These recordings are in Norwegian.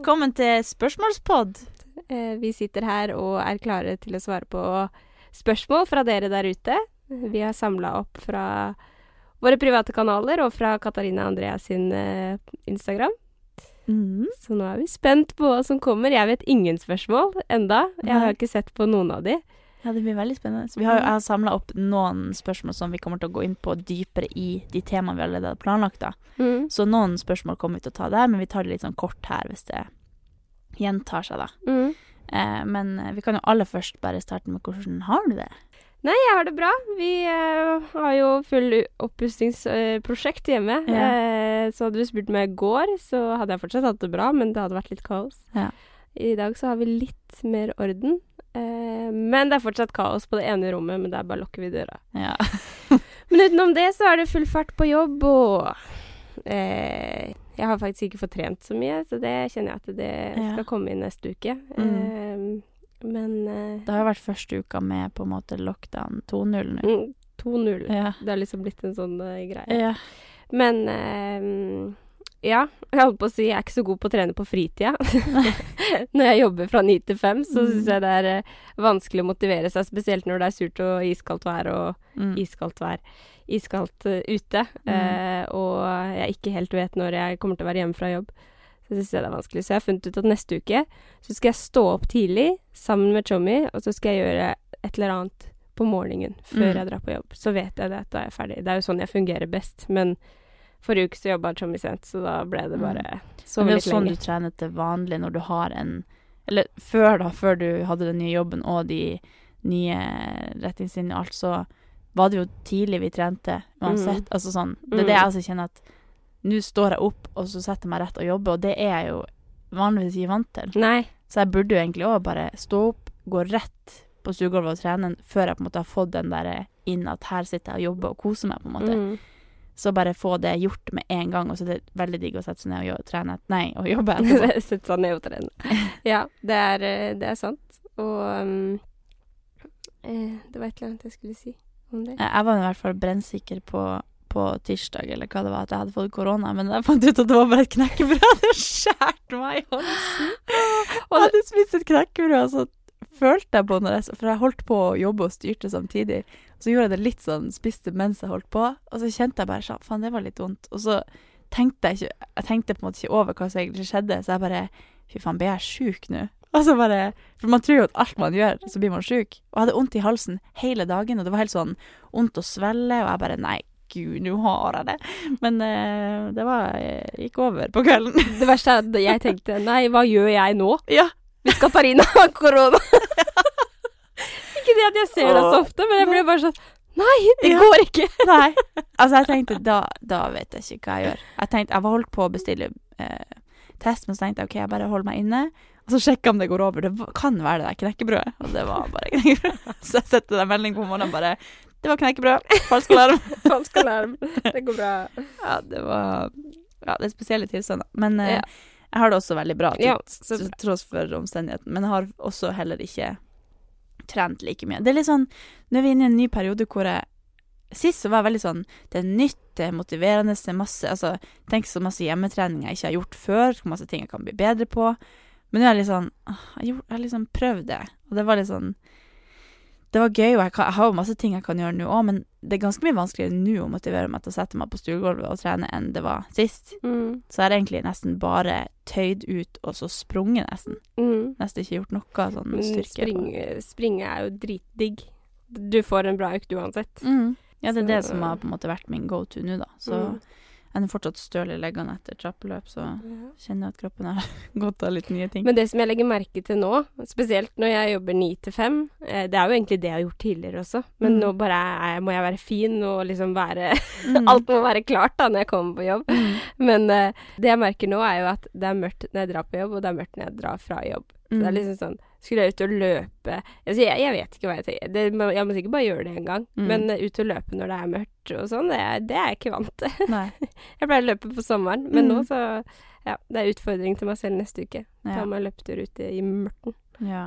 velkommen til spørsmålspod. Eh, Vi sitter her og er klare til å svare på spørsmål fra dere der ute. Vi har samla opp fra våre private kanaler og fra Katarina Andreas sin eh, Instagram. Mm. Så nå er vi spent på hva som kommer. Jeg vet ingen spørsmål enda. Jeg har ikke sett på noen av de. Ja, det blir veldig spennende. Vi har, jeg har samla opp noen spørsmål som vi kommer til å gå inn på dypere i de temaene vi allerede har planlagt. da. Så noen spørsmål kommer vi til å ta der, men vi tar det litt sånn kort her hvis det gjentar seg, da. Mm. Eh, men eh, vi kan jo aller først bare starte med hvordan har du det? Nei, jeg har det bra. Vi eh, har jo full oppussingsprosjekt hjemme. Ja. Eh, så hadde du spurt meg i går, så hadde jeg fortsatt hatt det bra, men det hadde vært litt kaos. Ja. I dag så har vi litt mer orden. Eh, men det er fortsatt kaos på det ene rommet, men der bare lukker vi døra. Ja. Men utenom det så er det full fart på jobb, og eh, jeg har faktisk ikke fått trent så mye, så det kjenner jeg at det Ja. skal komme inn neste uke. Mm. Eh, men eh, Det har jo vært første uka med på en måte lockdown 2.0 nå. mm, 2-0. Ja. Det har liksom blitt en sånn uh, greie. Ja. Men ja, jeg holdt på å si jeg er ikke så god på å trene på fritida. når jeg jobber fra ni til fem, så syns jeg det er eh, vanskelig å motivere seg, spesielt når det er surt og iskaldt vær og Mm. iskaldt vær. Iskaldt uh, ute. eh, og jeg ikke helt vet når jeg kommer til å være hjemme fra jobb. Så syns jeg det er vanskelig. Så jeg har funnet ut at neste uke så skal jeg stå opp tidlig sammen med Chommy, og så skal jeg gjøre et eller annet på morgenen før Mm. jeg drar på jobb. Så vet jeg det at da er jeg ferdig. Det er jo sånn jeg fungerer best. Men forrige uke så jobba Tjommi sent, så da ble det Mm. sove litt lenger. det er jo sånn lenger. du trener til vanlig når du har en Eller før, da, før du hadde den nye jobben og de nye retningslinjene og alt, så var det jo tidlig vi trente uansett. Altså sånn Det er det jeg altså kjenner at nå står jeg opp, og så setter jeg meg rett og jobber, og det er jeg jo vanligvis ikke vant til. Nei. Så jeg burde jo egentlig òg bare stå opp, gå rett på stuegulvet og trene før jeg på en måte har fått den der inn at her sitter jeg og jobber og koser meg, på en måte. Mm. Så bare få det gjort med en gang, og så er det veldig digg å sette seg ned og gjøre, trene Nei, å jobbe. Sette seg ned og trene. Ja, det er, eh, det er sant. Og um, eh, Det var et eller annet jeg skulle si om det. Jeg var i hvert fall brennsikker på, på tirsdag, eller hva det var, at jeg hadde fått korona, men jeg fant ut at det var bare et knekkebrød. Det skjærte meg i halsen. Og jeg hadde spist et knekkebrød, og så følte jeg på når jeg For jeg holdt på å jobbe og styrte samtidig. Så gjorde jeg det litt sånn, spiste mens jeg holdt på, og så kjente jeg bare sånn Faen, det var litt vondt. Og så tenkte jeg ikke Jeg tenkte på en måte ikke over hva som egentlig skjedde, så jeg bare Fy faen, blir jeg sjuk nå? Og så bare For man tror jo at alt man gjør, så blir man sjuk. Og jeg hadde vondt i halsen hele dagen, og det var helt sånn vondt å svelle, og jeg bare Nei, gud, nå har jeg det. Men uh, det var eh, gikk over på kvelden. Det verste er at jeg tenkte nei, hva gjør jeg nå? ja. Hvis Katarina har korona. ikke det at jeg ser det så ofte, men jeg blir bare sånn Nei, det Ja. går ikke. Nei. Altså, jeg tenkte da, da vet jeg ikke hva jeg gjør. Jeg tenkte, jeg var holdt på å bestille eh, test, men så tenkte jeg OK, jeg bare holder meg inne. Og så sjekker jeg om det går over. Det kan være det der knekkebrødet. Og det var bare knekkebrød. Så jeg setter deg melding på morgenen bare Det var knekkebrød. Falsk alarm. Falsk alarm. Det går bra. Ja, det var Ja, det er spesielle tilstander. Men eh, Ja. Jeg har det også veldig bra, til Ja, til tross for omstendigheten. Men jeg har også heller ikke trent like mye. Det er litt sånn Nå er vi inne i en ny periode hvor jeg Sist så var jeg veldig sånn Det er nytt, det er motiverende, det er masse Altså, tenk så masse hjemmetrening jeg ikke har gjort før, så masse ting jeg kan bli bedre på. Men nå er jeg litt sånn jeg har liksom prøvd det, og det var litt sånn det var gøy, og jeg, kan, jeg har jo masse ting jeg kan gjøre nå òg, men det er ganske mye vanskeligere nå å motivere meg til å sette meg på stuegulvet og trene enn det var sist. Mm. Så jeg har egentlig nesten bare tøyd ut og så sprunget, nesten. Mm. Nesten ikke gjort noe sånn styrke. springe, springe er jo dritdigg. Du får en bra økt uansett. Mm. Ja, det er Så- det som har på en måte vært min go to nå, da. Så Mm. Jeg er fortsatt støl i leggene etter trappeløp, så kjenner jeg at kroppen har godt av litt nye ting. Men det som jeg legger merke til nå, spesielt når jeg jobber ni til fem eh, Det er jo egentlig det jeg har gjort tidligere også, men Mm. nå bare er, må jeg være fin og liksom være Mm. Alt må være klart da når jeg kommer på jobb. Mm. Men uh, det jeg merker nå, er jo at det er mørkt når jeg drar på jobb, og det er mørkt når jeg drar fra jobb. Så det er Mm. liksom sånn Skulle jeg ut og løpe altså jeg, jeg vet ikke hva jeg tenker. Det, jeg må sikkert bare gjøre det en gang. Mm. Men eh, ut og løpe når det er mørkt og sånn, det, det er jeg ikke vant til. Jeg pleier å løpe på sommeren, men Mm. nå så Ja, det er utfordring til meg selv neste uke. Ta Ja. meg en løpetur ute i mørten. Ja.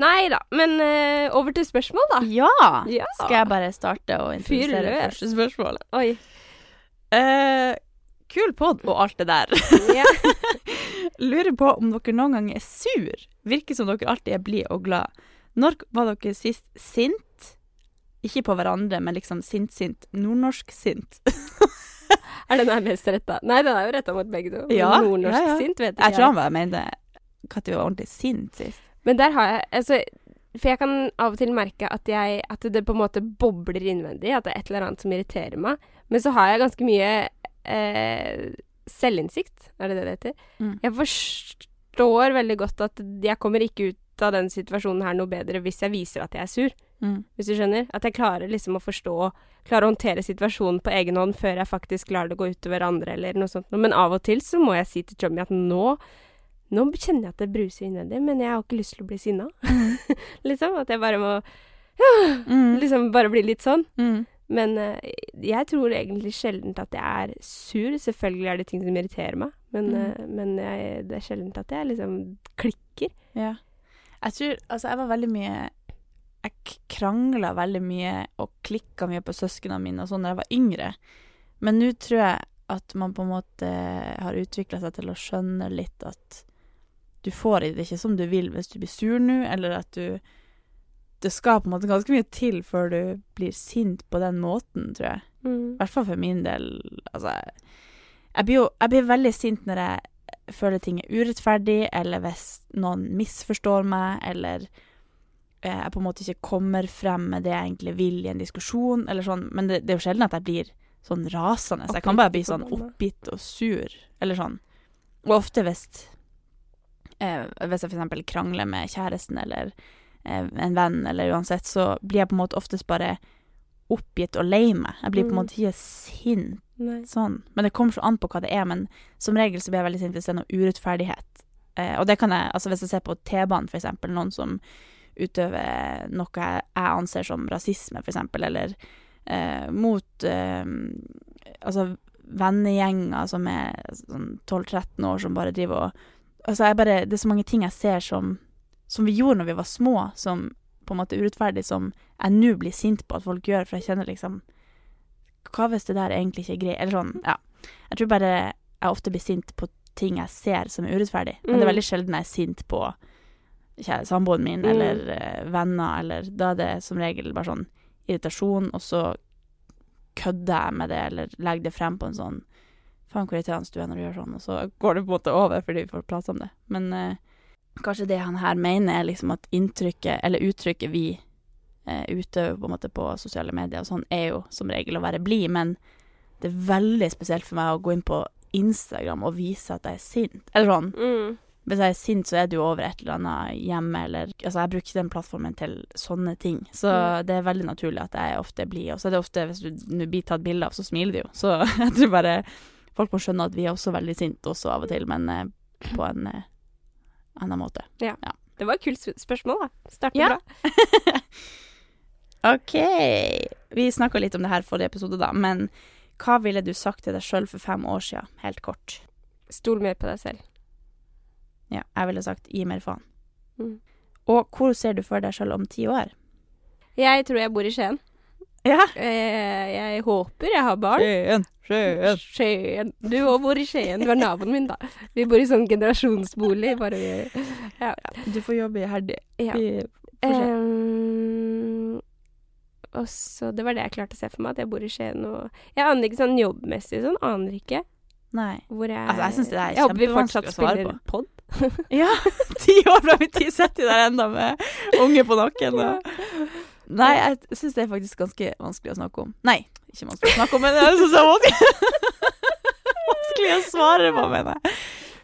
Nei da, men uh, over til spørsmål, da. ja! Ja. Skal jeg bare starte og introdusere første spørsmål? Oi. Eh, kul pod og alt det der. Yeah. Lurer på om dere noen gang er sur. Virker som dere alltid er blide og glad. Når var dere sist sint? Ikke på hverandre, men liksom sint-sint. Nordnorsk-sint. Er den her mest retta? Nei, den er jo retta mot begge to. Ja, Nordnorsk ja, ja. sint, vet ikke Jeg tror han bare mente når vi var ordentlig sint sist. Men der har jeg altså, For jeg kan av og til merke at, jeg, at det på en måte bobler innvendig. At det er et eller annet som irriterer meg. Men så har jeg ganske mye eh, selvinnsikt, er det det det heter? Mm. Jeg forstår veldig godt at jeg kommer ikke ut av den situasjonen her noe bedre hvis jeg viser at jeg er sur. Mm. Hvis du skjønner? At jeg klarer liksom å forstå Klarer å håndtere situasjonen på egen hånd før jeg faktisk lar det gå utover andre, eller noe sånt. Men av og til så må jeg si til Jommy at nå Nå kjenner jeg at det bruser innvendig, men jeg har ikke lyst til å bli sinna. liksom. At jeg bare må Mm. liksom bare bli litt sånn. Mm. Men eh, jeg tror egentlig sjelden at jeg er sur. Selvfølgelig er det ting som irriterer meg, men, Mm. eh, men jeg, det er sjelden at jeg liksom klikker. Ja. Jeg tror Altså, jeg var veldig mye Jeg krangla veldig mye og klikka mye på søsknene mine og sånn da jeg var yngre. Men nå tror jeg at man på en måte har utvikla seg til å skjønne litt at du får det ikke som du vil hvis du blir sur nå, eller at du Det skal på en måte ganske mye til før du blir sint på den måten, tror jeg. I hvert fall for min del. Altså, jeg blir jo jeg blir veldig sint når jeg føler ting er urettferdig, eller hvis noen misforstår meg, eller eh, jeg på en måte ikke kommer frem med det jeg egentlig vil i en diskusjon, eller sånn. Men det, det er jo sjelden at jeg blir sånn rasende. Så jeg kan bare bli sånn oppgitt og sur, eller sånn. Og ofte hvis eh, Hvis jeg eksempel krangler med kjæresten eller en venn, eller uansett, så blir jeg på en måte oftest bare oppgitt og lei meg. Jeg blir på en Mm. måte ikke sint Nei. sånn. Men det kommer så an på hva det er. Men som regel så blir jeg veldig sint hvis det er noe urettferdighet. Eh, og det kan jeg, altså hvis jeg ser på T-banen eksempel, noen som utøver noe jeg, anser som rasisme, eksempel, eller eh, mot eh, altså vennegjenger som er sånn 12-13 år som bare driver og Altså jeg bare Det er så mange ting jeg ser som som vi gjorde når vi var små, som på en måte er urettferdig, som jeg nå blir sint på at folk gjør, for jeg kjenner liksom Hva hvis det der egentlig ikke er greit? Eller sånn, ja. Jeg tror bare jeg ofte blir sint på ting jeg ser som er urettferdig, men det er Mm. veldig sjelden jeg er sint på samboeren min Mm. eller eh, venner, eller da er det som regel bare sånn irritasjon, og så kødder jeg med det, eller legger det frem på en sånn Faen, hvor irriterende du er når du gjør sånn, og så går det på en måte over fordi vi får prate om det. Men eh, kanskje det han her mener, er liksom at inntrykket, eller uttrykket vi eh, utøver på en måte på sosiale medier og sånn, er jo som regel å være blid, men det er veldig spesielt for meg å gå inn på Instagram og vise at jeg er sint. Eller sånn. Mm. Hvis jeg er sint, så er det jo over et eller annet hjemme, eller Altså, jeg bruker ikke den plattformen til sånne ting. Så Mm. det er veldig naturlig at jeg ofte blir. Og så er det ofte, hvis du blir tatt bilde av, så smiler du jo. Så jeg tror bare folk må skjønne at vi er også veldig sinte også av og til, men eh, på en eh, annen måte. Det var et kult spørsmål, da. Starter Ja. bra. OK. Vi snakka litt om det her forrige episode, da, men hva ville du sagt til deg sjøl for fem år siden, helt kort? Stol mer på deg selv. Ja, jeg ville sagt gi mer faen. Mm. Og hvor ser du for deg sjøl om ti år? Jeg tror jeg bor i Skien. Ja. Eh, jeg håper jeg har barn. Skien, Skien. Skien. Du òg bor i Skien. Du er naboen min, da. Vi bor i sånn generasjonsbolig. Bare vi Ja. Du får jobbe iherdig. ja. Ehm, og så Det var det jeg klarte å se for meg, at jeg bor i Skien og Jeg aner ikke sånn jobbmessig sånn, aner ikke Nei. hvor jeg Altså, jeg syns det er kjempevanskelig å svare spiller pod. Ja, ti år fram i tid sitter de der enda med unge på nakken. Og... Nei, jeg syns det er faktisk ganske vanskelig å snakke om. Nei, ikke vanskelig å snakke om, men jeg syns det er vanskelig. vanskelig å svare på, mener jeg.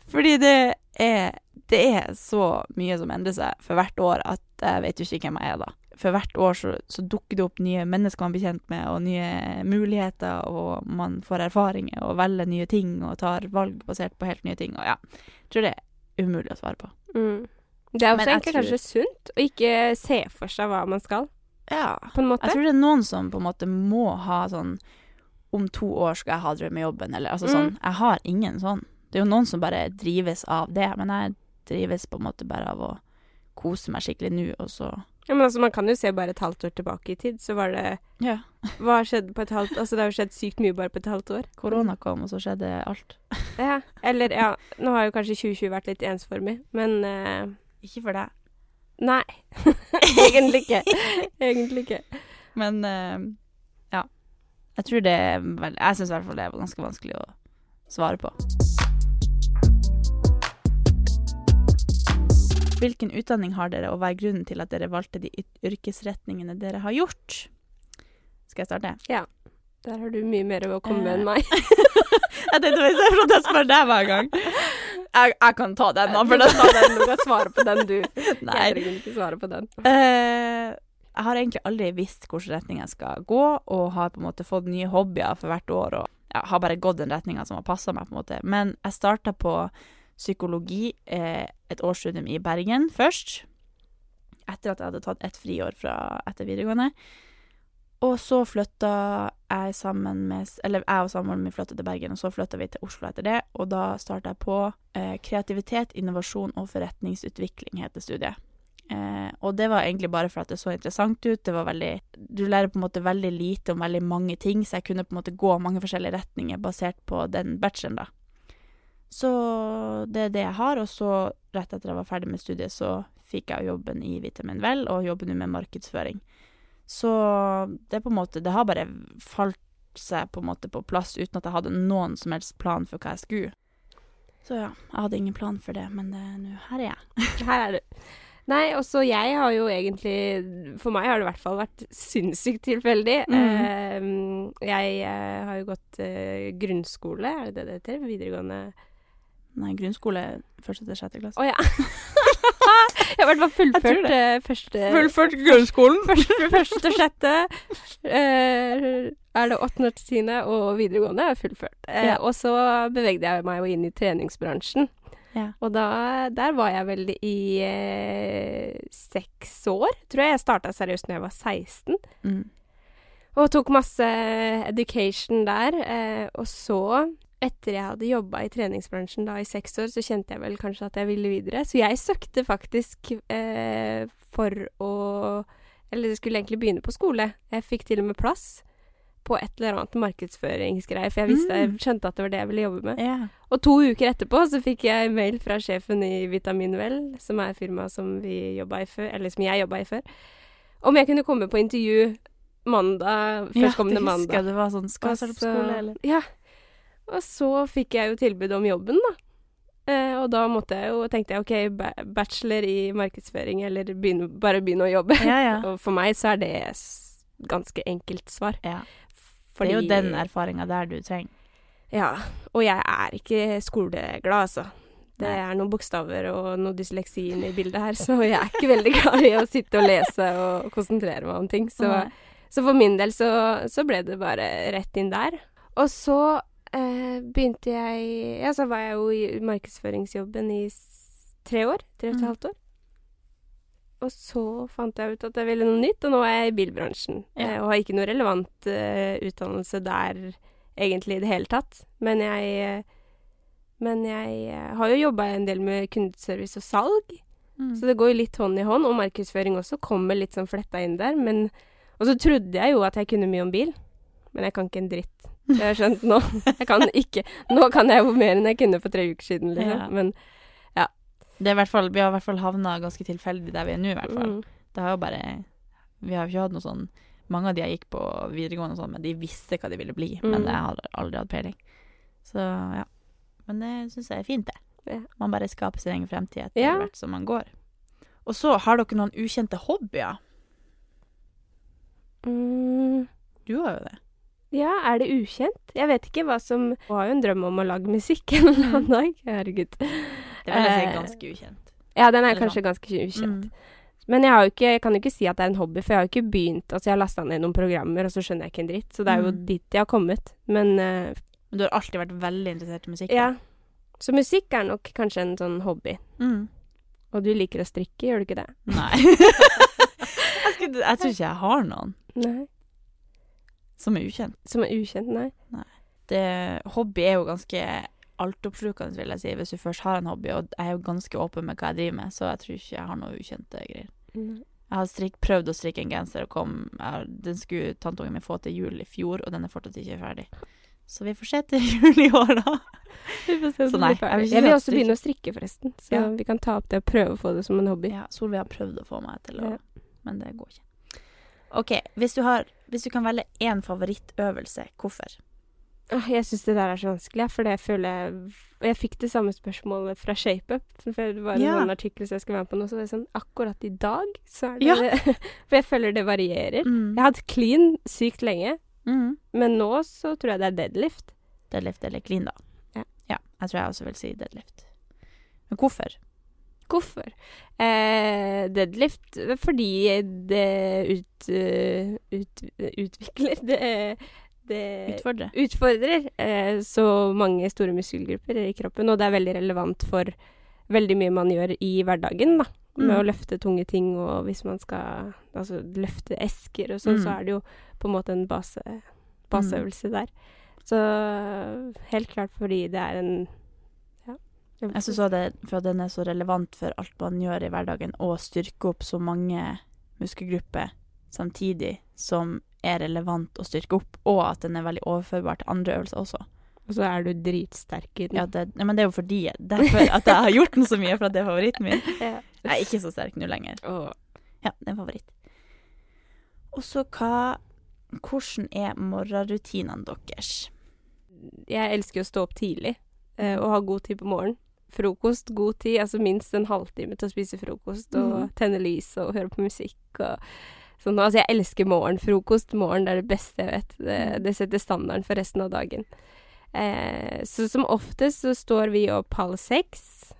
Fordi det er, det er så mye som endrer seg for hvert år at jeg vet jo ikke hvem jeg er da. For hvert år så, så dukker det opp nye mennesker man blir kjent med, og nye muligheter, og man får erfaringer og velger nye ting og tar valg basert på helt nye ting. Og ja, jeg tror det er umulig å svare på. Mm. Det er også egentlig kanskje sunt å ikke se for seg hva man skal, Ja, på en måte. Jeg tror det er noen som på en måte må ha sånn Om to år skal jeg ha drømmejobben, eller altså sånn. Mm. Jeg har ingen sånn. Det er jo noen som bare drives av det, men jeg drives på en måte bare av å kose meg skikkelig nå, og så Ja, men altså, man kan jo se bare et halvt år tilbake i tid, så var det Ja. Hva skjedde på et halvt Altså, det har jo skjedd sykt mye bare på et halvt år. Korona kom, og så skjedde alt. Ja. Eller, ja Nå har jo kanskje 2020 vært litt ensformig, men uh, Ikke for deg. Nei. Egentlig ikke. Egentlig ikke. Men uh, ja. Jeg tror det er veldig Jeg syns i hvert fall det er ganske vanskelig å svare på. Hvilken utdanning har dere, og hva er grunnen til at dere valgte de yrkesretningene dere har gjort? Skal jeg starte? Ja. Der har du mye mer å komme med Eh. enn meg. Jeg tenkte hvis jeg spørre deg hver gang. Jeg, jeg kan ta den, da. For ta den, du kan svare på den, du. Nei. Jeg trenger ikke svare på den. Uh, jeg har egentlig aldri visst hvilken retning jeg skal gå, og har på en måte fått nye hobbyer for hvert år. Og ja, har bare gått den retninga som har passa meg. på en måte. Men jeg starta på psykologi, eh, et årsstudium i Bergen først. Etter at jeg hadde tatt ett friår fra etter videregående. Og så flytta jeg sammen med Eller jeg og samboeren min flytta til Bergen, og så flytta vi til Oslo etter det. Og da starta jeg på eh, kreativitet, innovasjon og forretningsutvikling, heter studiet. Eh, og det var egentlig bare for at det så interessant ut. Det var veldig Du lærer på en måte veldig lite om veldig mange ting, så jeg kunne på en måte gå mange forskjellige retninger basert på den bacheloren, da. Så det er det jeg har, og så rett etter jeg var ferdig med studiet, så fikk jeg jobben i Vitamin Vel, og jobber nå med markedsføring. Så det er på en måte Det har bare falt seg på en måte på plass uten at jeg hadde noen som helst plan for hva jeg skulle. Så ja, jeg hadde ingen plan for det, men nå her er jeg. Her er du. Nei, også jeg har jo egentlig For meg har det i hvert fall vært sinnssykt tilfeldig. Eh, jeg uh, har jo gått uh, grunnskole, er det det det heter? Videregående Nei, grunnskole første til sjette klasse. Å ja. jeg har i hvert fall fullført det. eh, første Fullført grunnskolen! Første, første til sjette. Eh, er det åttende til tiende, og videregående er fullført. Eh, Ja. Og så bevegde jeg meg jo inn i treningsbransjen. Ja. Og da, der var jeg vel i seks år, tror jeg. Jeg starta seriøst når jeg var 16. Mm. Og tok masse education der. Eh, og så, etter jeg hadde jobba i treningsbransjen da i seks år, så kjente jeg vel kanskje at jeg ville videre. Så jeg søkte faktisk eh, for å Eller jeg skulle egentlig begynne på skole. Jeg fikk til og med plass på et eller annet markedsføringsgreie, for jeg visste, jeg Mm. skjønte at det var det jeg ville jobbe med. Yeah. Og to uker etterpå så fikk jeg mail fra sjefen i Vitaminvel, som er firmaet som vi jobba i før, eller som jeg jobba i før, om jeg kunne komme på intervju mandag, førstkommende mandag. ja, det husker mandag. Det var sånn Skal du på skole, eller? Ja. Og så fikk jeg jo tilbud om jobben, da. Eh, og da måtte jeg jo, tenkte jeg ok, bachelor i markedsføring, eller begynne, bare begynne å jobbe. Ja, ja. og for meg så er det ganske enkelt svar. ja. Fordi, det er jo den erfaringa der du trenger. Ja. Og jeg er ikke skoleglad, altså. Det er noen bokstaver og noe dysleksi inne i bildet her, så jeg er ikke veldig glad i å sitte og lese og konsentrere meg om ting. Så, så for min del så, så ble det bare rett inn der. Og så eh, begynte jeg Ja, så var jeg jo i markedsføringsjobben i tre år. Tre og et Mm. halvt år. Og så fant jeg ut at jeg ville noe nytt, og nå er jeg i bilbransjen. Ja. Eh, og har ikke noe relevant eh, utdannelse der egentlig i det hele tatt. Men jeg eh, Men jeg eh, har jo jobba en del med kundeservice og salg, Mm. så det går jo litt hånd i hånd. Og markedsføring også kommer litt sånn fletta inn der. Men Og så trodde jeg jo at jeg kunne mye om bil, men jeg kan ikke en dritt. Det har jeg skjønt nå. Jeg kan ikke Nå kan jeg jo mer enn jeg kunne for tre uker siden, liksom. Ja. Men Det er hvert fall, vi har i hvert fall havna ganske tilfeldig der vi er nå, i hvert fall. mm, Det har jo bare Vi har jo ikke hatt noe sånn mange av de jeg gikk på videregående og sånn, men de visste hva de ville bli. Men Mm. jeg hadde aldri hatt peiling. Så ja. Men det syns jeg er fint, det. Ja. Man bare skaper sin egen fremtid etter Ja. hvert som man går. Og så har dere noen ukjente hobbyer. Mm. Du har jo det. Ja, er det ukjent? Jeg vet ikke hva som Hun har jo en drøm om å lage musikk en eller annen dag. Herregud. Det vil jeg si Eh, ganske ukjent. Ja, den er Eller kanskje ganske ukjent. Mm. Men jeg, har jo ikke, jeg kan jo ikke si at det er en hobby, for jeg har jo ikke begynt Altså, jeg har lasta ned noen programmer, og så skjønner jeg ikke en dritt. Så det er jo Mm. dit jeg har kommet. Men uh, Men du har alltid vært veldig interessert i musikk? ja. Så musikk er nok kanskje en sånn hobby. Mm. Og du liker å strikke, gjør du ikke det? Nei. jeg, skulle, jeg tror ikke jeg har noen Nei. Som er ukjent. Som er ukjent, nei. Det, hobby er jo ganske altoppslukende, vil jeg si, hvis du først har en hobby. Og jeg er jo ganske åpen med hva jeg driver med, så jeg tror ikke jeg har noe ukjente greier. Nei. Jeg har strikk, prøvd å strikke en genser, og kom, jeg, den skulle tanteungen min få til jul i fjor, og den er fortsatt ikke ferdig. Så vi får se til jul i år, da. Vi får se Så nei, jeg vil Jeg vil også begynne å strikke, forresten. Så Ja. vi kan ta opp det og prøve å få det som en hobby. Ja, Solveig har prøvd å få meg til å Ja. Men det går ikke. OK, hvis du, har, hvis du kan velge én favorittøvelse, hvorfor? Jeg syns det der er så vanskelig, for det føler jeg jeg fikk det samme spørsmålet fra ShapeUp. For det var Ja. en artikkel som jeg skulle være med på nå, så var det sånn Akkurat i dag, så er det Ja. For jeg føler det varierer. Mm. Jeg har hatt clean sykt lenge, Mm. men nå så tror jeg det er deadlift. Deadlift eller clean, da. Ja. Jeg tror jeg også vil si deadlift. Men hvorfor? Hvorfor? Eh, deadlift fordi det ut, eh, ut, utvikler Det, det utfordrer, utfordrer eh, så mange store muskelgrupper i kroppen, og det er veldig relevant for veldig mye man gjør i hverdagen, da. Med Mm. å løfte tunge ting, og hvis man skal altså, løfte esker og sånn, Mm. så er det jo på en måte en base, baseøvelse der. Så helt klart fordi det er en. Jeg syns òg det for den er så relevant for alt man gjør i hverdagen, og styrke opp så mange muskelgrupper samtidig som er relevant å styrke opp, og at den er veldig overførbar til andre øvelser også. Og så er du dritsterk i den. Ja, det, ja, men det er jo fordi derfor at jeg har gjort den så mye, for at det er favoritten min. Ja. Jeg er ikke så sterk nå lenger. Ja, det er favoritt. Og så hva Hvordan er morgenrutinene deres? Jeg elsker å stå opp tidlig eh, og ha god tid på morgenen. Frokost, god tid, altså minst en halvtime til å spise frokost og mm. tenne lys og høre på musikk og sånn. Altså, jeg elsker morgenfrokost. Morgen er det beste jeg vet. Det, det setter standarden for resten av dagen. Eh, så som oftest så står vi opp halv seks.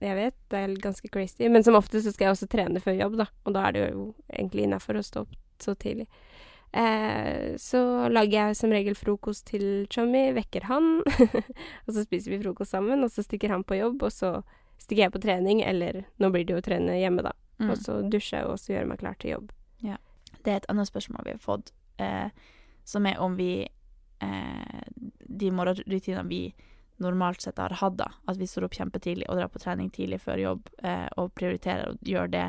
Jeg vet, det er ganske crazy, men som oftest så skal jeg også trene før jobb, da. Og da er det jo egentlig innafor å stå opp så tidlig. Eh, så lager jeg som regel frokost til Chommy, vekker han, og så spiser vi frokost sammen, og så stikker han på jobb, og så stikker jeg på trening, eller nå blir det jo å trene hjemme, da. Mm. Og så dusjer jeg og så gjør meg klar til jobb. Det er et annet spørsmål vi har fått, eh, som er om vi eh, De morgenrutinene vi normalt sett har hatt, da. At vi står opp kjempetidlig og drar på trening tidlig før jobb, eh, og prioriterer å gjøre det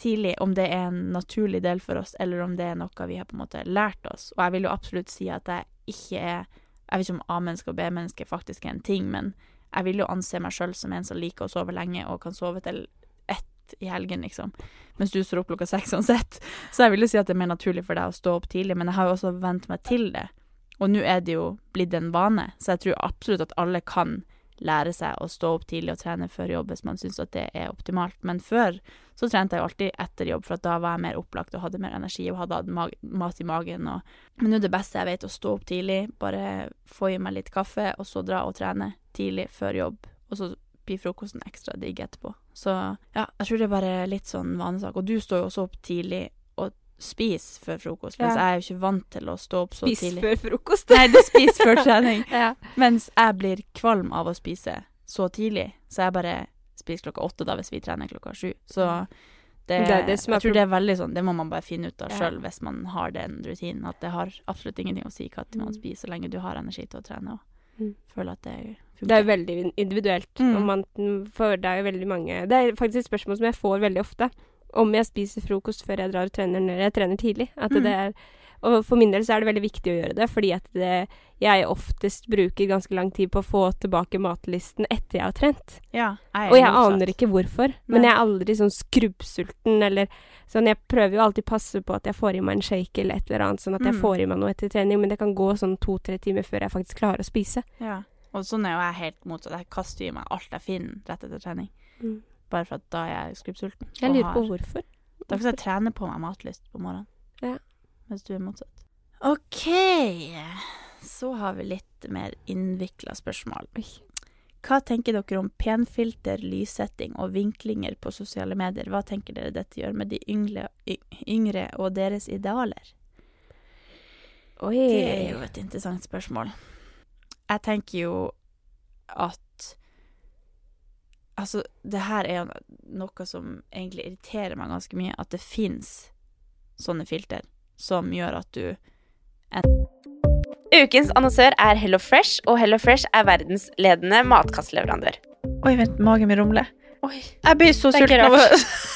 tidlig. Om det er en naturlig del for oss, eller om det er noe vi har på en måte lært oss. Og jeg vil jo absolutt si at jeg ikke er Jeg vet ikke om A-menneske og B-menneske faktisk er en ting, men jeg vil jo anse meg sjøl som en som liker å sove lenge og kan sove til ett i helgen, liksom. Mens du står opp klokka seks uansett. Så jeg vil jo si at det er mer naturlig for deg å stå opp tidlig, men jeg har jo også vent meg til det. Og nå er det jo blitt en vane, så jeg tror absolutt at alle kan lære seg å stå opp tidlig og trene før jobb hvis man syns at det er optimalt. Men før så trente jeg jo alltid etter jobb, for da var jeg mer opplagt og hadde mer energi og hadde hatt mat i magen. Og Men nå er det beste jeg vet, å stå opp tidlig, bare få i meg litt kaffe, og så dra og trene tidlig før jobb. Og så blir frokosten ekstra digg etterpå. Så ja, jeg tror det er bare litt sånn vanesak. Og du står jo også opp tidlig og spiser før frokost, mens jeg er jo ikke vant til å stå opp så Spis tidlig. før frokost. Nei, du spiser før trening. ja. Mens jeg blir kvalm av å spise så tidlig, så jeg bare spiser klokka åtte da hvis vi trener klokka sju. Så det, Det er det er jeg tror det er veldig sånn, det må man bare finne ut av Ja. sjøl hvis man har den rutinen. At det har absolutt ingenting å si hva man Mm. spiser, så lenge du har energi til å trene og Mm. føler at det funker. Det er jo veldig individuelt. Mm. Man, for det er jo veldig mange Det er faktisk et spørsmål som jeg får veldig ofte. Om jeg spiser frokost før jeg drar og trener når jeg trener tidlig. At Mm. det er Og for min del så er det veldig viktig å gjøre det, fordi at det, jeg oftest bruker ganske lang tid på å få tilbake matlisten etter jeg har trent. Ja, jeg Og jeg aner ikke hvorfor, men Nei. jeg er aldri sånn skrubbsulten eller sånn Jeg prøver jo alltid passe på at jeg får i meg en shake eller et eller annet, sånn at jeg Mm. får i meg noe etter trening, men det kan gå sånn to-tre timer før jeg faktisk klarer å spise. Ja. Og sånn er jo jeg helt motsatt. Jeg kaster i meg alt jeg finner rett etter trening. Mm. Bare for at da er jeg skrubbsulten. Jeg lurer på hvorfor. Det er fordi jeg trener på meg matlyst på morgenen. Ja. Mens du er motsatt. OK. Så har vi litt mer innvikla spørsmål. Hva tenker dere om penfilter, lyssetting og vinklinger på sosiale medier? Hva tenker dere dette gjør med de yngre, yngre og deres idealer? Oi. Det er jo et interessant spørsmål. Jeg tenker jo at Altså, det her er jo noe som egentlig irriterer meg ganske mye, at det fins sånne filter som gjør at du Ukens annonsør er Hello Fresh, og Hello Fresh er verdensledende matkastleverandør. Oi, vent, magen min rumler. Oi. Jeg blir så sulten av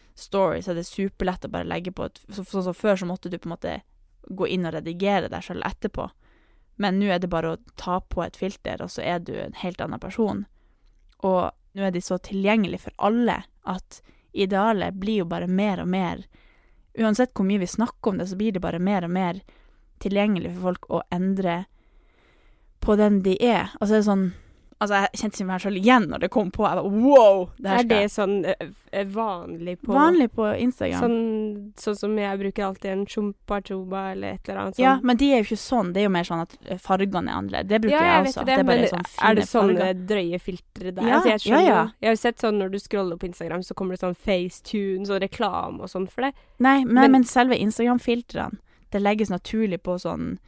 stories er det superlett å bare legge på et Sånn som før så måtte du på en måte gå inn og redigere deg sjøl etterpå. Men nå er det bare å ta på et filter, og så er du en helt annen person. Og nå er de så tilgjengelige for alle at idealet blir jo bare mer og mer Uansett hvor mye vi snakker om det, så blir det bare mer og mer tilgjengelig for folk å endre på den de er. Altså det er sånn Altså, jeg kjente meg sjøl igjen når det kom på. Jeg var, wow! Det her Er det sånn eh, eh, vanlig på Vanlig på Instagram. Sånn, sånn som jeg bruker alltid en chumpa chuba eller et eller annet sånt. Ja, men de er jo ikke sånn. Det er jo mer sånn at eh, fargene er annerledes. Det bruker ja, jeg, jeg også. det, Det, er bare sånn er det sånne farger. drøye filtre der? Ja, altså, jeg ja, skjønner ja. Jeg har jo sett sånn når du scroller på Instagram, så kommer det sånn FaceTune, sånn reklame og sånn for det. Nei, men, Men- men selve Instagram-filtrene, det legges naturlig på sånn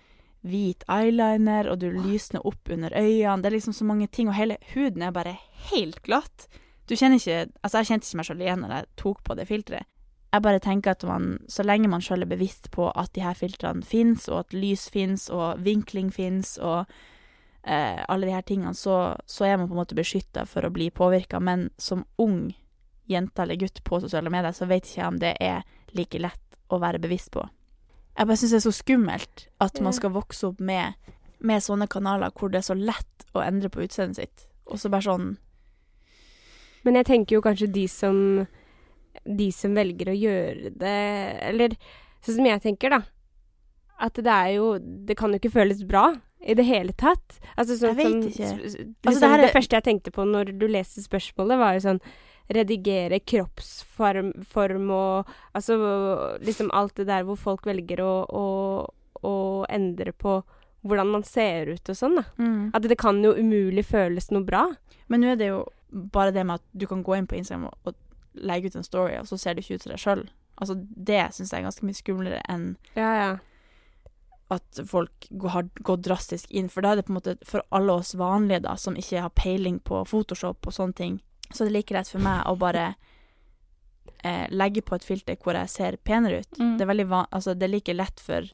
hvit eyeliner, og du lysner opp under øynene. Det er liksom så mange ting, og hele huden er bare helt glatt. Du kjenner ikke Altså, jeg kjente ikke meg sjøl igjen når jeg tok på det filteret. Jeg bare tenker at man, så lenge man sjøl er bevisst på at de her filtrene fins, og at lys fins, og vinkling fins, og eh, alle de her tingene, så, så er man på en måte beskytta for å bli påvirka. Men som ung jente eller gutt på sosiale medier, så vet ikke jeg om det er like lett å være bevisst på. Jeg bare syns det er så skummelt at man skal vokse opp med, med sånne kanaler hvor det er så lett å endre på utseendet sitt, og så bare sånn Men jeg tenker jo kanskje de som De som velger å gjøre det Eller sånn som jeg tenker, da. At det er jo Det kan jo ikke føles bra i det hele tatt. Altså, sånn, Jeg vet ikke. s- s- Liksom, Altså, det, det her er- første jeg tenkte på når du leste spørsmålet, var jo sånn Redigere kroppsform form og Altså liksom alt det der hvor folk velger å, å, å endre på hvordan man ser ut og sånn, da. Mm. At det kan jo umulig føles noe bra. Men nå er det jo bare det med at du kan gå inn på Instagram og, og legge ut en story, og så ser du ikke ut som deg sjøl. Altså, det syns jeg er ganske mye skumlere enn Ja, ja. at folk har gått drastisk inn. For da er det på en måte for alle oss vanlige, da, som ikke har peiling på Photoshop og sånne ting, så det er like greit for meg å bare eh, legge på et filter hvor jeg ser penere ut. Mm. Det er altså, det er like lett for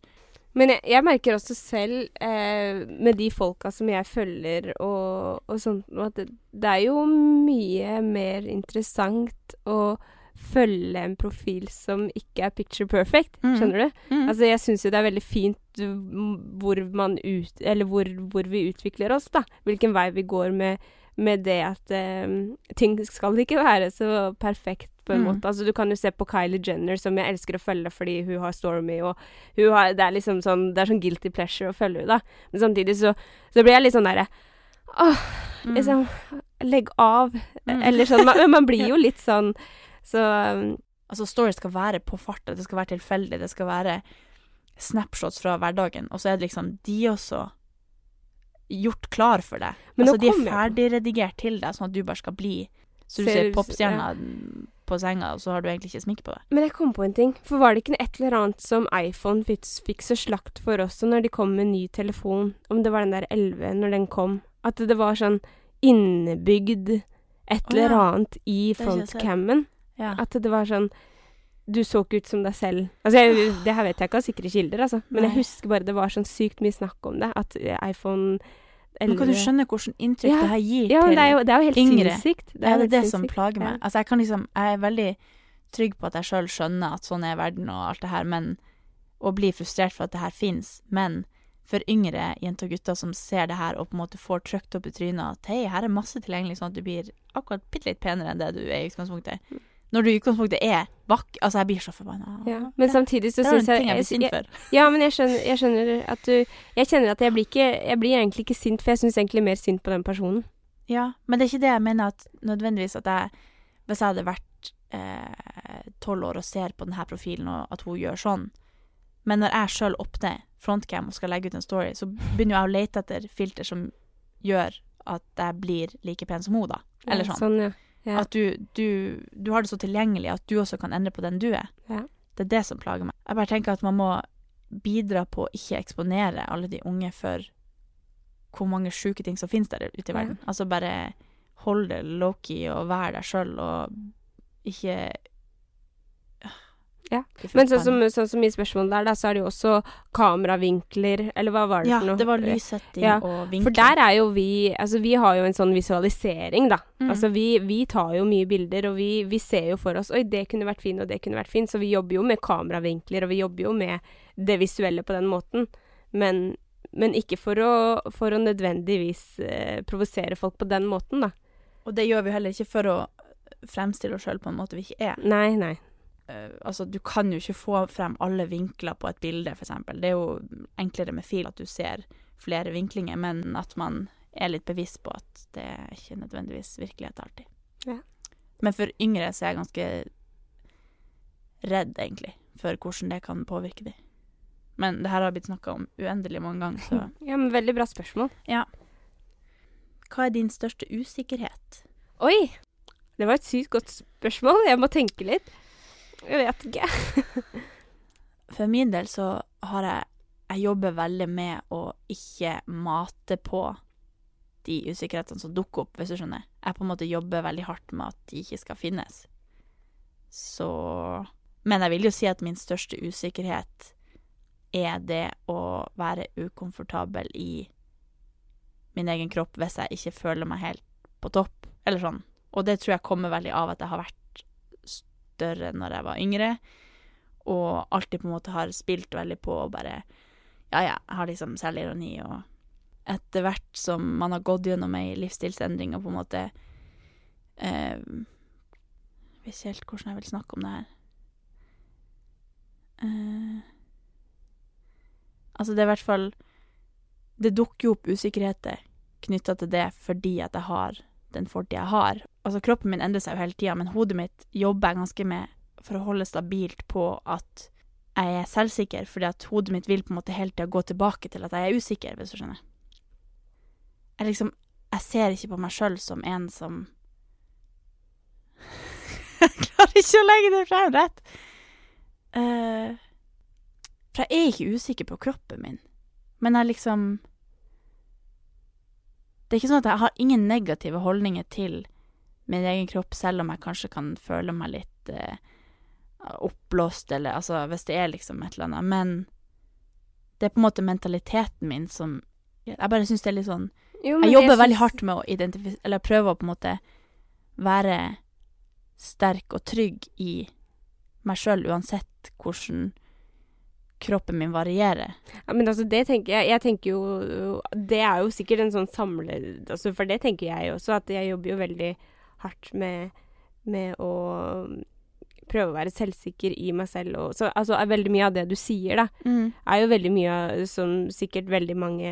Men jeg, jeg merker også selv, eh, med de folka som jeg følger og, og sånt, at det, det er jo mye mer interessant å følge en profil som ikke er picture perfect, Mm. skjønner du? Mm. Altså, jeg syns jo det er veldig fint hvor man ut... Eller hvor, hvor vi utvikler oss, da. Hvilken vei vi går med, med det at eh, ting skal ikke være så perfekt, på en Mm. måte. Altså, du kan jo se på Kylie Jenner, som jeg elsker å følge fordi hun har Stormy, og har Det er liksom sånn Det er sånn guilty pleasure å følge henne, da. Men samtidig så, så blir jeg litt sånn derre Åh, Mm. liksom Legg av. Mm. Eller sånn man, man blir jo litt sånn Så um, Altså, story skal være på farta, det skal være tilfeldig, det skal være snapshots fra hverdagen, og så er det liksom de også gjort klar for deg. Men altså, de er ferdigredigert til deg, sånn at du bare skal bli Så du Ser- ser popstjerna på senga, og så har du egentlig ikke sminke på deg. Men jeg kom på en ting. For var det ikke et eller annet som iPhone fikk, så slakt for også når de kom med ny telefon? Om det var den der 11 når den kom? At det var sånn innebygd et eller ja. annet i frontcammen. Ja. At det var sånn Du så ikke ut som deg selv. Altså, jeg, det her vet jeg ikke av sikre kilder, altså. Men jeg husker bare det var sånn sykt mye snakk om det. At eh, iPhone 11 Men kan du skjønne hvilket inntrykk Ja. det her gir Ja, til det er jo, det er jo helt yngre? sinnssykt. Det er jo det, helt det som plager meg. Ja. Altså, jeg kan liksom Jeg er veldig trygg på at jeg sjøl skjønner at sånn er verden og alt det her, men Og blir frustrert for at det her fins. Men for yngre jenter og gutter som ser det her og på en måte får trykt opp i trynet at hei, her er masse tilgjengelig, sånn at du blir akkurat bitte litt penere enn det du er i utgangspunktet. Når du i utgangspunktet er vakk Altså, jeg blir så forbanna. Ja, men samtidig så syns jeg jeg jeg- for. Ja, men jeg skjønner, jeg skjønner at du Jeg kjenner at jeg blir ikke Jeg blir egentlig ikke sint, for jeg syns egentlig mer synd på den personen. Ja, men det er ikke det jeg mener at nødvendigvis at jeg Hvis jeg hadde vært eh, tolv år og ser på denne profilen og at hun gjør sånn Men når jeg sjøl åpner frontcam og skal legge ut en story, så begynner jeg å lete etter filter som gjør at jeg blir like pen som hun, da. Eller Ja, sånn. sånn, ja. Ja. At du, du, du har det så tilgjengelig at du også kan endre på den du er. Ja. Det er det som plager meg. Jeg bare tenker at man må bidra på å ikke eksponere alle de unge for hvor mange sjuke ting som finnes der ute i Ja. verden. Altså bare hold det low-key og vær deg sjøl og ikke Ja. Men sånn som, sånn som i spørsmålet der, da, så er det jo også kameravinkler, eller hva var det Ja, for noe? Ja, det var lyssetting Ja, og vinkler. For der er jo vi Altså, vi har jo en sånn visualisering, da. Mm. Altså, vi, vi tar jo mye bilder, og vi, vi ser jo for oss Oi, det kunne vært fint, og det kunne vært fint. Så vi jobber jo med kameravinkler, og vi jobber jo med det visuelle på den måten. Men, men ikke for å, for å nødvendigvis eh, provosere folk på den måten, da. Og det gjør vi heller ikke for å fremstille oss sjøl på en måte vi ikke er. Nei, nei. Eh, altså, du kan jo ikke få frem alle vinkler på et bilde, eksempel. Det er jo enklere med fil at du ser flere vinklinger, men at man er litt bevisst på at det er ikke nødvendigvis virkelighet alltid. Ja. Men for yngre så er jeg ganske redd, egentlig, for hvordan det kan påvirke dem. Men det her har blitt snakka om uendelig mange ganger, så Ja, men veldig bra spørsmål. ja. Hva er din største usikkerhet? Oi! Det var et sykt godt spørsmål. Jeg må tenke litt. Jeg vet ikke. For min del så har jeg Jeg jobber veldig med å ikke mate på de usikkerhetene som dukker opp, hvis du skjønner. Jeg på en måte jobber veldig hardt med at de ikke skal finnes. Så Men jeg vil jo si at min største usikkerhet er det å være ukomfortabel i min egen kropp hvis jeg ikke føler meg helt på topp, eller sånn. Og det tror jeg kommer veldig av at jeg har vært større når jeg var yngre, og alltid på en måte har spilt veldig på og bare Ja, ja, jeg har liksom selvironi, og etter hvert som man har gått gjennom ei livsstilsendring og på en måte eh, Jeg vet ikke helt hvordan jeg vil snakke om det her. Eh, altså, det er i hvert fall Det dukker jo opp usikkerheter knytta til det fordi at jeg har den fortida jeg har. Altså, kroppen min endrer seg jo hele tida, men hodet mitt jobber jeg ganske med for å holde stabilt på at jeg er selvsikker, fordi at hodet mitt vil på en måte hele tida gå tilbake til at jeg er usikker, hvis du skjønner. Jeg liksom Jeg ser ikke på meg sjøl som en som Jeg klarer ikke å legge det frem rett. Uh, for jeg er ikke usikker på kroppen min, men jeg liksom Det er ikke sånn at jeg har ingen negative holdninger til min egen kropp, selv om jeg kanskje kan føle meg litt eh, oppblåst, eller altså hvis det er liksom et eller annet. Men det er på en måte mentaliteten min som Jeg bare syns det er litt sånn Jo, Jeg jobber jeg veldig hardt med å identifisere Eller prøve å på en måte være sterk og trygg i meg sjøl, uansett hvordan kroppen min varierer. Ja, men altså, det tenker jeg Jeg tenker jo Det er jo sikkert en sånn samle... Altså, for det tenker jeg også, at jeg jobber jo veldig hardt med, med å prøve å være selvsikker i meg selv. Og, så altså, er veldig mye av det du sier, da, Mm. er jo veldig mye som sikkert veldig mange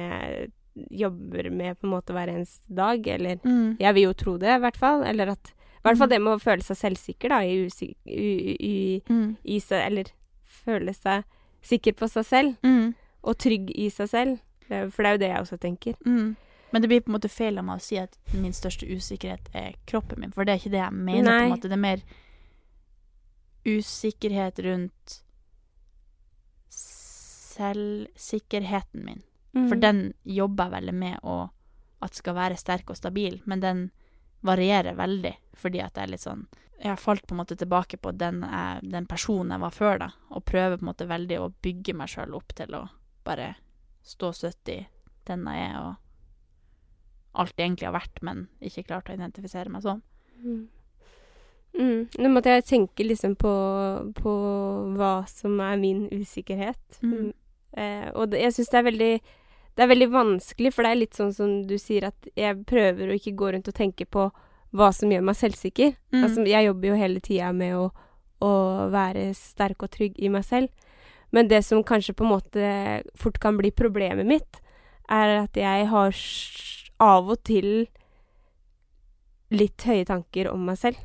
jobber med på en måte hver eneste dag. Eller Mm. jeg vil jo tro det, i hvert fall. Eller at I hvert fall det med å føle seg selvsikker, da, i, usik i, i, Mm. i seg Eller føle seg sikker på seg selv. Mm. Og trygg i seg selv. Er- For det er jo det jeg også tenker. Mm. Men det blir på en måte feil av meg å si at min største usikkerhet er kroppen min, for det er ikke det jeg mener. på en måte. Det er mer usikkerhet rundt selvsikkerheten min. For Mhm. den jobber jeg veldig med å, at skal være sterk og stabil, men den varierer veldig, fordi at jeg er litt sånn Jeg har falt på en måte tilbake på den, jeg, den personen jeg var før, da, og prøver på en måte veldig å bygge meg sjøl opp til å bare stå støtt i den jeg er, og alt jeg egentlig har vært, men ikke klart å identifisere meg sånn. Mm. Mm. Nå måtte jeg tenke liksom på, på hva som er min usikkerhet. Mm. Mm. Eh, og det, jeg syns det er veldig Det er veldig vanskelig, for det er litt sånn som du sier, at jeg prøver å ikke gå rundt og tenke på hva som gjør meg selvsikker. Mm. Altså, jeg jobber jo hele tida med å, å være sterk og trygg i meg selv. Men det som kanskje på en måte fort kan bli problemet mitt, er at jeg har av og til litt høye tanker om meg selv.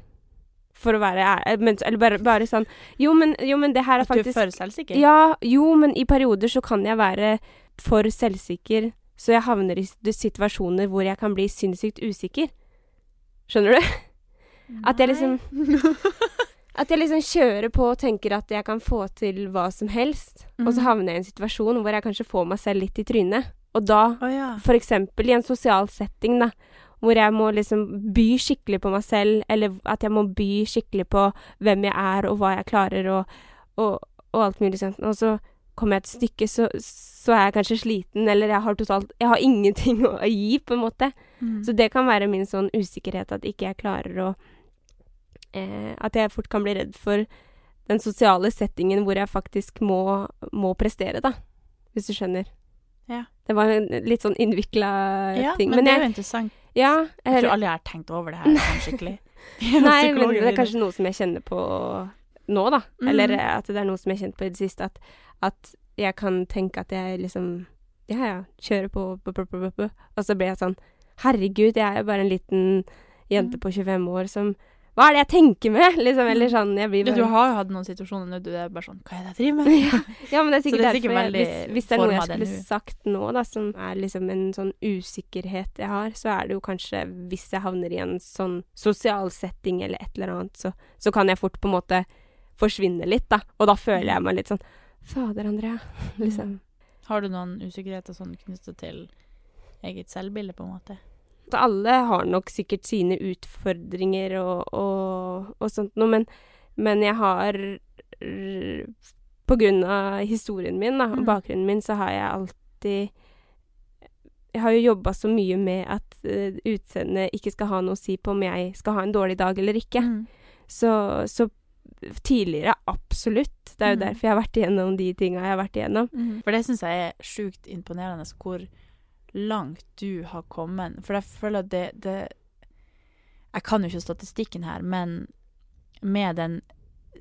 For å være ærlig men, Eller bare, bare sånn jo men, jo, men det her er At du er faktisk for selvsikker? Ja, jo, men i perioder så kan jeg være for selvsikker, så jeg havner i situasjoner hvor jeg kan bli sinnssykt usikker. Skjønner du? At jeg liksom At jeg liksom kjører på og tenker at jeg kan få til hva som helst, og så Mhm. havner jeg i en situasjon hvor jeg kanskje får meg selv litt i trynet. Og da, oh, ja. for eksempel i en sosial setting, da, hvor jeg må liksom by skikkelig på meg selv, eller at jeg må by skikkelig på hvem jeg er, og hva jeg klarer, og, og, og alt mulig sånt. Og så kommer jeg et stykke, så, så er jeg kanskje sliten, eller jeg har totalt Jeg har ingenting å gi, på en måte. Mm. Så det kan være min sånn usikkerhet, at ikke jeg klarer å At jeg fort kan bli redd for den sosiale settingen hvor jeg faktisk må, må prestere, da. Hvis du skjønner. Ja. Det var en litt sånn innvikla Ja, ting. men, det er jeg- jo interessant. Ja. Jeg tror alle har tenkt over det her sånn skikkelig. Nei, men det er kanskje noe som jeg kjenner på nå, da. Mm. Eller eh, at det er noe som jeg har kjent på i det siste. At, at jeg kan tenke at jeg liksom Ja, ja, kjører på, bu- bu- bu. Og så blir jeg sånn Herregud, jeg er jo bare en liten jente Mhm. på 25 år som Hva er det jeg tenker med? Liksom, eller sånn. Jeg blir Ja, du har jo hatt noen situasjoner nå du er bare sånn Hva er det jeg driver med? ja, ja, men det er sikkert det er derfor jeg, hvis, hvis det er noe jeg skulle nå. sagt nå, da, som er liksom en sånn usikkerhet jeg har, så er det jo kanskje hvis jeg havner i en sånn sosial setting eller et eller annet, så, så kan jeg fort på en måte forsvinne litt, da. Og da føler jeg meg litt sånn Fader, Andrea. Liksom. Har du noen usikkerheter sånn knyttet til eget selvbilde, på en måte? Så alle har nok sikkert sine utfordringer og, og, og sånt noe, men, men jeg har På grunn av historien min da, og Mm. bakgrunnen min, så har jeg alltid Jeg har jo jobba så mye med at uh, utseendet ikke skal ha noe å si på om jeg skal ha en dårlig dag eller ikke. Mm. Så, så tidligere, absolutt. Det er jo Mm. derfor jeg har vært igjennom de tinga jeg har vært igjennom. For det syns jeg er sjukt imponerende, hvor langt du har kommet. For jeg føler at det, det Jeg kan jo ikke statistikken her, men med den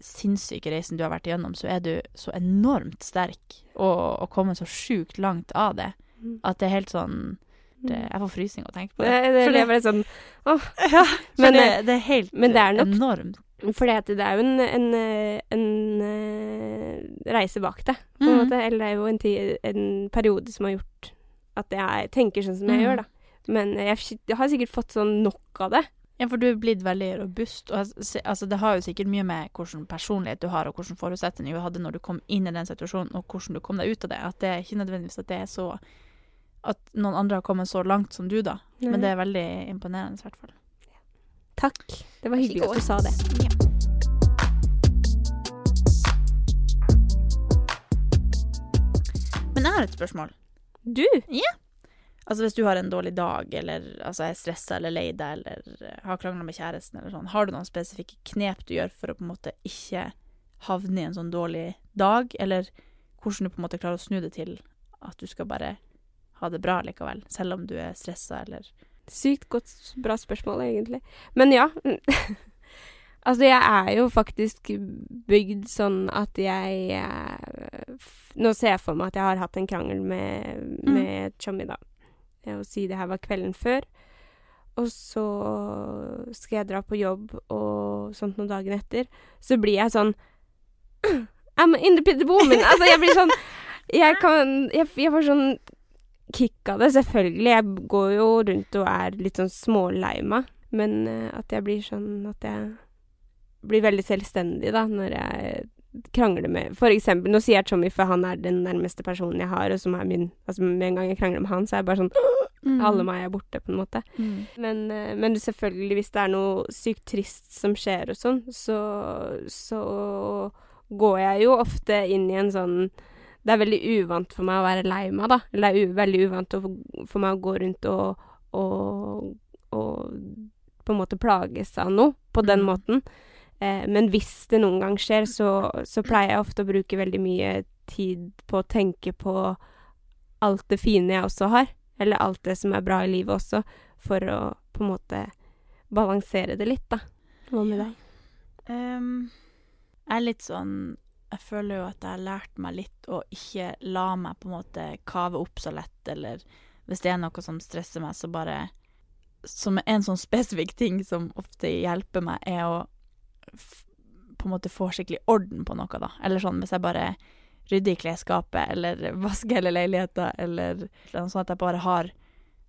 sinnssyke reisen du har vært igjennom, så er du så enormt sterk og, og kommet så sjukt langt av det. Mm. At det er helt sånn det, Jeg får frysning av å tenke på Det, det. det, det, sånn åh. Ja, Men, men det, eh, det er helt men det er nok enormt. For det, er jo en, en, eh, en, eh, reise bak det, på en mm. måte. Eller det er jo en, en periode som har gjort at jeg tenker sånn som jeg mm. gjør, da. Men jeg, jeg har sikkert fått sånn nok av det. Ja, for du er blitt veldig robust. Og altså, det har jo sikkert mye med hvilken personlighet du har, og hvilke forutsetninger du hadde når du kom inn i den situasjonen, og hvordan du kom deg ut av det. At det er ikke nødvendigvis at det er så At noen andre har kommet så langt som du, da. Nei. Men det er veldig imponerende, i hvert fall. Takk. Det var hyggelig at du sa det. Men jeg har et spørsmål. Du? Ja. Altså hvis du har en dårlig dag, eller altså er stressa eller lei deg, eller eh, har krangla med kjæresten, eller sånn, har du noen spesifikke knep du gjør for å på en måte ikke havne i en sånn dårlig dag, eller hvordan du på en måte klarer å snu det til at du skal bare ha det bra likevel, selv om du er stressa, eller Sykt godt, bra spørsmål, egentlig. Men ja. altså, jeg er jo faktisk bygd sånn at jeg eh, Nå ser jeg for meg at jeg har hatt en krangel med, Mm. med Chommy, da. Og si det her var kvelden før. Og så skal jeg dra på jobb og sånt noen dagen etter. Så blir jeg sånn I'm in the pit woman. Altså, jeg blir sånn Jeg kan Jeg, jeg får sånn kick av det, selvfølgelig. Jeg går jo rundt og er litt sånn smålei meg. Men eh, at jeg blir sånn at jeg blir veldig selvstendig, da, når jeg krangler med For eksempel, nå sier jeg Tommy, for han er den nærmeste personen jeg har, og som er min Altså, med en gang jeg krangler med han, så er jeg bare sånn Alle meg er borte, på en måte. Mm. Men, eh, men selvfølgelig, hvis det er noe sykt trist som skjer og sånn, så, så går jeg jo ofte inn i en sånn Det er veldig uvant for meg å være lei meg, da. Eller det er veldig uvant for meg å gå rundt og, og, og på en måte plages av noe på den Mm. måten. Eh, men hvis det noen gang skjer, så, så pleier jeg ofte å bruke veldig mye tid på å tenke på alt det fine jeg også har. Eller alt det som er bra i livet også, for å på en måte balansere det litt, da. Hva med deg? Um, jeg er litt sånn Jeg føler jo at jeg har lært meg litt å ikke la meg på en måte kave opp så lett, eller hvis det er noe som stresser meg, så bare Som en sånn spesifikk ting som ofte hjelper meg, er å på en måte får skikkelig orden på noe, da. Eller sånn hvis jeg bare rydder i klesskapet, eller vasker hele leiligheta, eller noe sånt at jeg bare har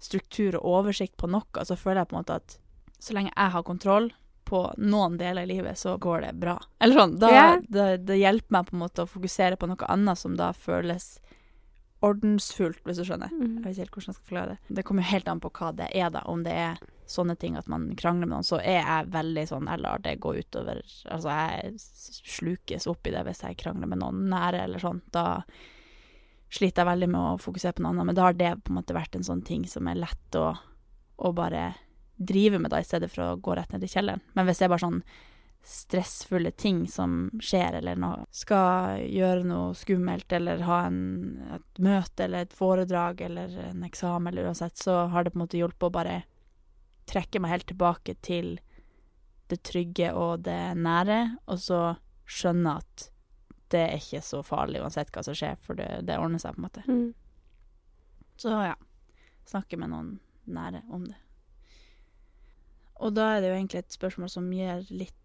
struktur og oversikt på noe, så føler jeg på en måte at så lenge jeg har kontroll på noen deler i livet, så går det bra. Eller sånn. Da, yeah. det, det hjelper meg på en måte å fokusere på noe annet som da føles ordensfullt, hvis du skjønner. Mm. Jeg vet ikke helt hvordan jeg skal forklare det. Det kommer jo helt an på hva det er, da. Om det er sånne ting at man krangler med noen, så er jeg veldig sånn Jeg lar det gå utover Altså, jeg slukes opp i det hvis jeg krangler med noen nære, eller sånn. Da sliter jeg veldig med å fokusere på noe annet, men da har det på en måte vært en sånn ting som er lett å, å bare drive med, da, i stedet for å gå rett ned i kjelleren. Men hvis det er bare sånn stressfulle ting som skjer, eller noe Skal gjøre noe skummelt, eller ha en, et møte eller et foredrag eller en eksamen, eller uansett, så har det på en måte hjulpet å bare trekke meg helt tilbake til det trygge og det nære, og så skjønne at det er ikke så farlig uansett hva som skjer, for det, det ordner seg, på en måte. Mm. Så ja, snakke med noen nære om det. Og da er det jo egentlig et spørsmål som gir litt,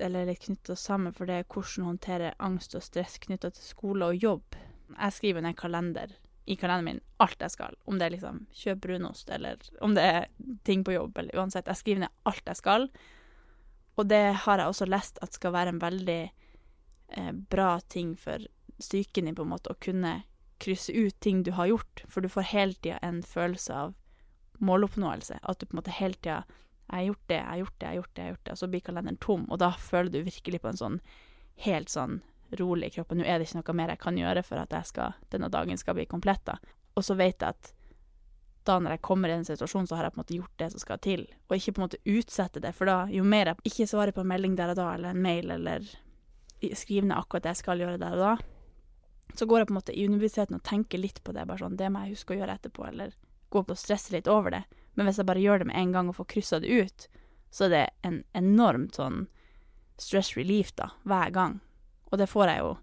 eller litt knytta sammen, for det er hvordan håndtere angst og stress knytta til skole og jobb. Jeg skriver ned kalender i kalenderen min alt jeg skal, om det er liksom kjøp brunost, eller om det er ting på jobb, eller uansett. Jeg skriver ned alt jeg skal, og det har jeg også lest at skal være en veldig eh, bra ting for psyken din, på en måte, å kunne krysse ut ting du har gjort, for du får hele tida en følelse av måloppnåelse. At du på en måte hele tida Jeg har gjort det, jeg har gjort det, jeg har gjort det, jeg har gjort det, og så blir kalenderen tom, og da føler du virkelig på en sånn helt sånn rolig i kroppen. Nå er det ikke noe mer jeg kan gjøre for at skal, denne dagen skal bli komplett, da. Og så vet jeg at da når jeg kommer i en situasjon, så har jeg på en måte gjort det som skal til, og ikke på en måte utsette det, for da, jo mer jeg ikke svarer på en melding der og da, eller en mail, eller skriver ned akkurat det jeg skal gjøre der og da, så går jeg på en måte i universiteten og tenker litt på det, bare sånn, det må jeg huske å gjøre etterpå, eller gå opp og stresse litt over det. Men hvis jeg bare gjør det med en gang og får kryssa det ut, så er det en enormt sånn stress relief, da, hver gang. Og det får jeg jo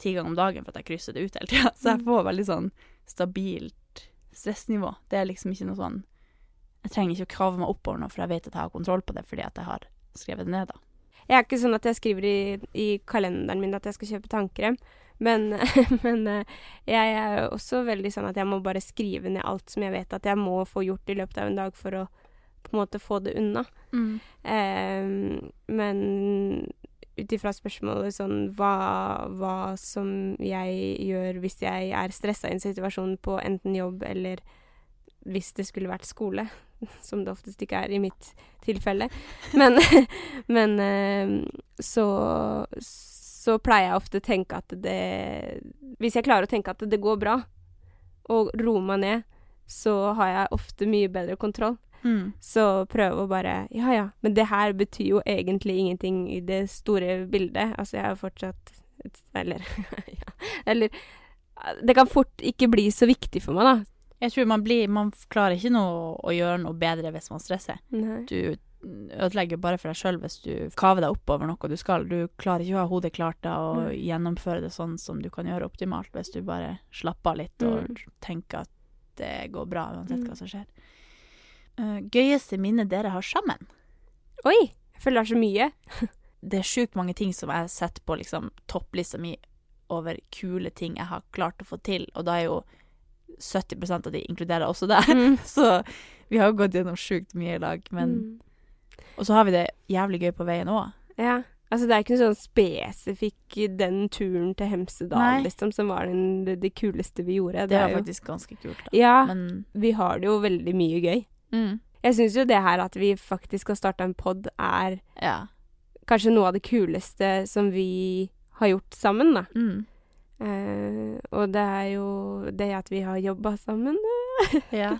ti ganger om dagen for at jeg krysser det ut hele tida. Så jeg får veldig sånn stabilt stressnivå. Det er liksom ikke noe sånn Jeg trenger ikke å krave meg oppover nå, for jeg vet at jeg har kontroll på det fordi at jeg har skrevet det ned, da. Jeg er ikke sånn at jeg skriver i, i kalenderen min at jeg skal kjøpe tannkrem, Men, men eh, jeg er også veldig sånn at jeg må bare skrive ned alt som jeg vet at jeg må få gjort i løpet av en dag for å på en måte få det unna. Mm. Eh, men ut ifra spørsmålet sånn hva, hva som jeg gjør hvis jeg er stressa i en situasjon på enten jobb eller hvis det skulle vært skole, som det oftest ikke er i mitt tilfelle. Men, men eh, så, så pleier jeg ofte å tenke at det Hvis jeg klarer å tenke at det går bra, og roe meg ned, så har jeg ofte mye bedre kontroll. Mm. Så prøve å bare Ja, ja, men det her betyr jo egentlig ingenting i det store bildet. Altså, jeg er jo fortsatt et, Eller ja, Eller Det kan fort ikke bli så viktig for meg, da. Jeg tror man blir Man klarer ikke noe å gjøre noe bedre hvis man stresser. Nei. Du ødelegger bare for deg sjøl hvis du kaver deg opp over noe du skal. Du klarer ikke å ha hodet klart da og Nei. gjennomføre det sånn som du kan gjøre optimalt hvis du bare slapper av litt og Mm. tenker at det går bra uansett Mm. hva som skjer. Eh, gøyeste minne dere har sammen? Oi! Jeg føler det er så mye. Det er sjukt mange ting som jeg setter på liksom topplista mi over kule ting jeg har klart å få til, og da er jo 70% av de inkluderer også det. Mm. Så vi har jo gått gjennom sjukt mye i lag, men Mm. Og så har vi det jævlig gøy på veien òg. Ja. Altså, det er ikke noe sånn spesifikk den turen til Hemsedal, liksom, som var den, det, det kuleste vi gjorde. Det er var jo- faktisk ganske kult, da. Ja, Men vi har det jo veldig mye gøy. Mm, Jeg syns jo det her at vi faktisk har starta en pod, er ja. kanskje noe av det kuleste som vi har gjort sammen, da. Mm, Eh, og det er jo det at vi har jobba sammen, ja.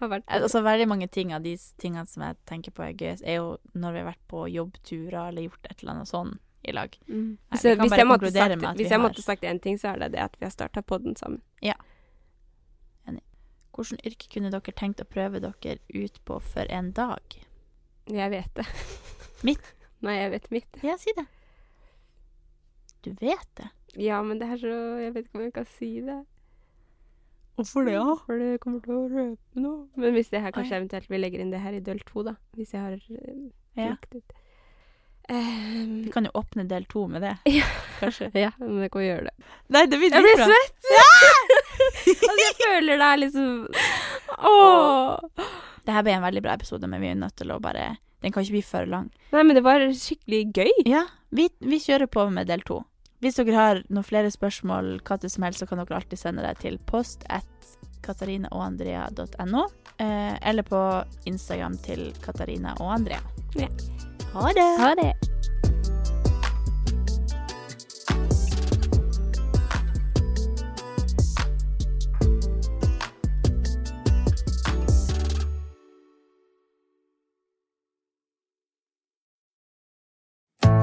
har vært Altså veldig mange ting av de tingene som jeg tenker på er gøy, er jo når vi har vært på jobbturer eller gjort et eller annet sånn i lag. Mm. Nei, Så hvis jeg måtte sagt, hvis jeg har- måtte sagt én ting, så er det det at vi har starta podden sammen. Hvilket yrke kunne dere tenkt å prøve dere ut på for en dag? Jeg vet det. Mitt? Nei, jeg vet mitt. Ja, si det. Du vet det. Ja, men det er så Jeg vet ikke om jeg kan si det. Hvorfor det, ja? For det kommer til å røpe noe. Men hvis det her kanskje Oi. eventuelt vi legger inn det her i del to, da. Hvis jeg har eh, Ja. ut. Ehm, Vi kan jo åpne del to med det, Ja. kanskje. ja, men det kan gjøre det. Nei, det blir Jeg blir svett! svett! altså, jeg føler det er liksom Åh. Det her ble en veldig bra episode, men vi er nødt til å bare Den kan ikke bli for lang. Nei, men det var skikkelig gøy. Ja, vi, vi kjører på med del to. Hvis dere har noen flere spørsmål, hva til som helst, så kan dere alltid sende det til post at katarinaogandrea.no, eh, eller på Instagram til Katarina og Andrea. Ja. Ha det! Ha det.